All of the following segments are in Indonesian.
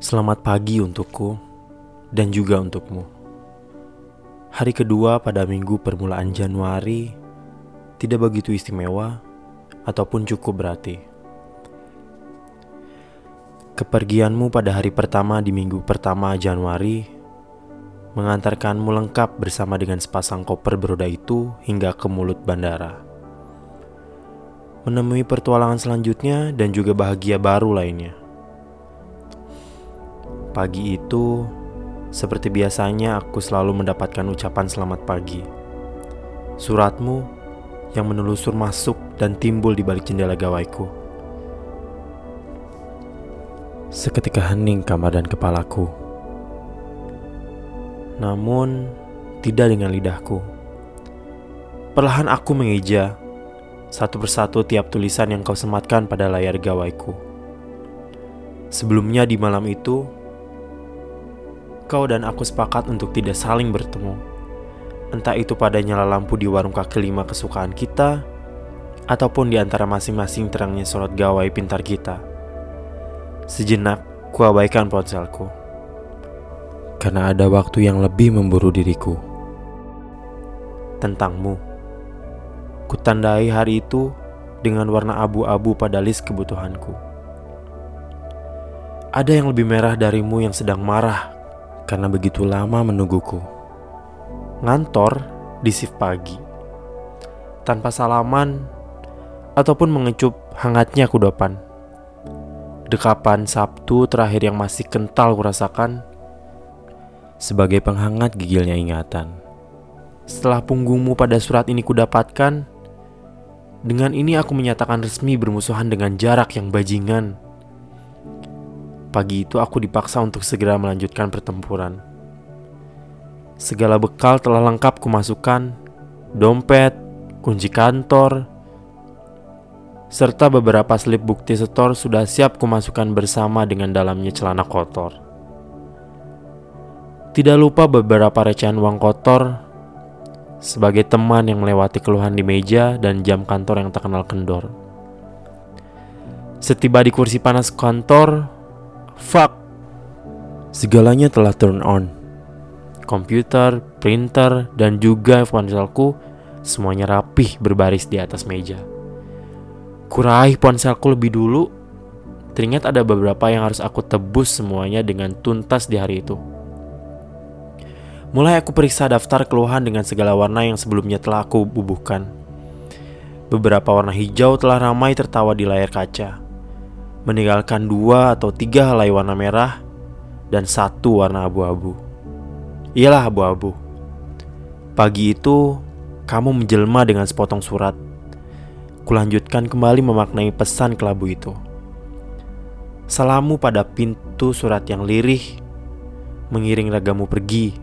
Selamat pagi untukku dan juga untukmu. Hari kedua pada minggu permulaan Januari tidak begitu istimewa ataupun cukup berarti. Kepergianmu pada hari pertama di minggu pertama Januari mengantarkanmu lengkap bersama dengan sepasang koper beroda itu hingga ke mulut bandara. Menemui pertualangan selanjutnya dan juga bahagia baru lainnya. Pagi itu, seperti biasanya aku selalu mendapatkan ucapan selamat pagi. Suratmu yang menelusur masuk dan timbul di balik jendela gawaiku. Seketika hening kamar dan kepalaku. Namun, tidak dengan lidahku. Perlahan aku mengeja satu persatu tiap tulisan yang kau sematkan pada layar gawaiku. Sebelumnya di malam itu, kau dan aku sepakat untuk tidak saling bertemu. Entah itu pada nyala lampu di warung kaki lima kesukaan kita, ataupun di antara masing-masing terangnya sorot gawai pintar kita. Sejenak, ku abaikan ponselku. Karena ada waktu yang lebih memburu diriku. Tentangmu. Kutandai hari itu dengan warna abu-abu pada list kebutuhanku. Ada yang lebih merah darimu yang sedang marah karena begitu lama menungguku. Ngantor di shift pagi. Tanpa salaman ataupun mengecup hangatnya kudopan. Dekapan Sabtu terakhir yang masih kental kurasakan sebagai penghangat gigilnya ingatan. Setelah punggungmu pada surat ini kudapatkan, dengan ini aku menyatakan resmi bermusuhan dengan jarak yang bajingan Pagi itu aku dipaksa untuk segera melanjutkan pertempuran. Segala bekal telah lengkap kumasukkan, dompet, kunci kantor, serta beberapa slip bukti setor sudah siap kumasukkan bersama dengan dalamnya celana kotor. Tidak lupa beberapa recehan uang kotor sebagai teman yang melewati keluhan di meja dan jam kantor yang tak kenal kendor. Setiba di kursi panas kantor, Fuck. Segalanya telah turn on. Komputer, printer, dan juga ponselku semuanya rapih berbaris di atas meja. Kuraih ponselku lebih dulu. Teringat ada beberapa yang harus aku tebus semuanya dengan tuntas di hari itu. Mulai aku periksa daftar keluhan dengan segala warna yang sebelumnya telah aku bubuhkan. Beberapa warna hijau telah ramai tertawa di layar kaca meninggalkan dua atau tiga helai warna merah dan satu warna abu-abu. Ialah abu-abu. Pagi itu, kamu menjelma dengan sepotong surat. Kulanjutkan kembali memaknai pesan kelabu itu. Salamu pada pintu surat yang lirih, mengiring ragamu pergi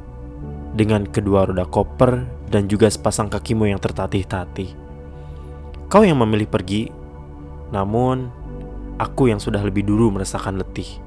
dengan kedua roda koper dan juga sepasang kakimu yang tertatih-tatih. Kau yang memilih pergi, namun Aku yang sudah lebih dulu merasakan letih.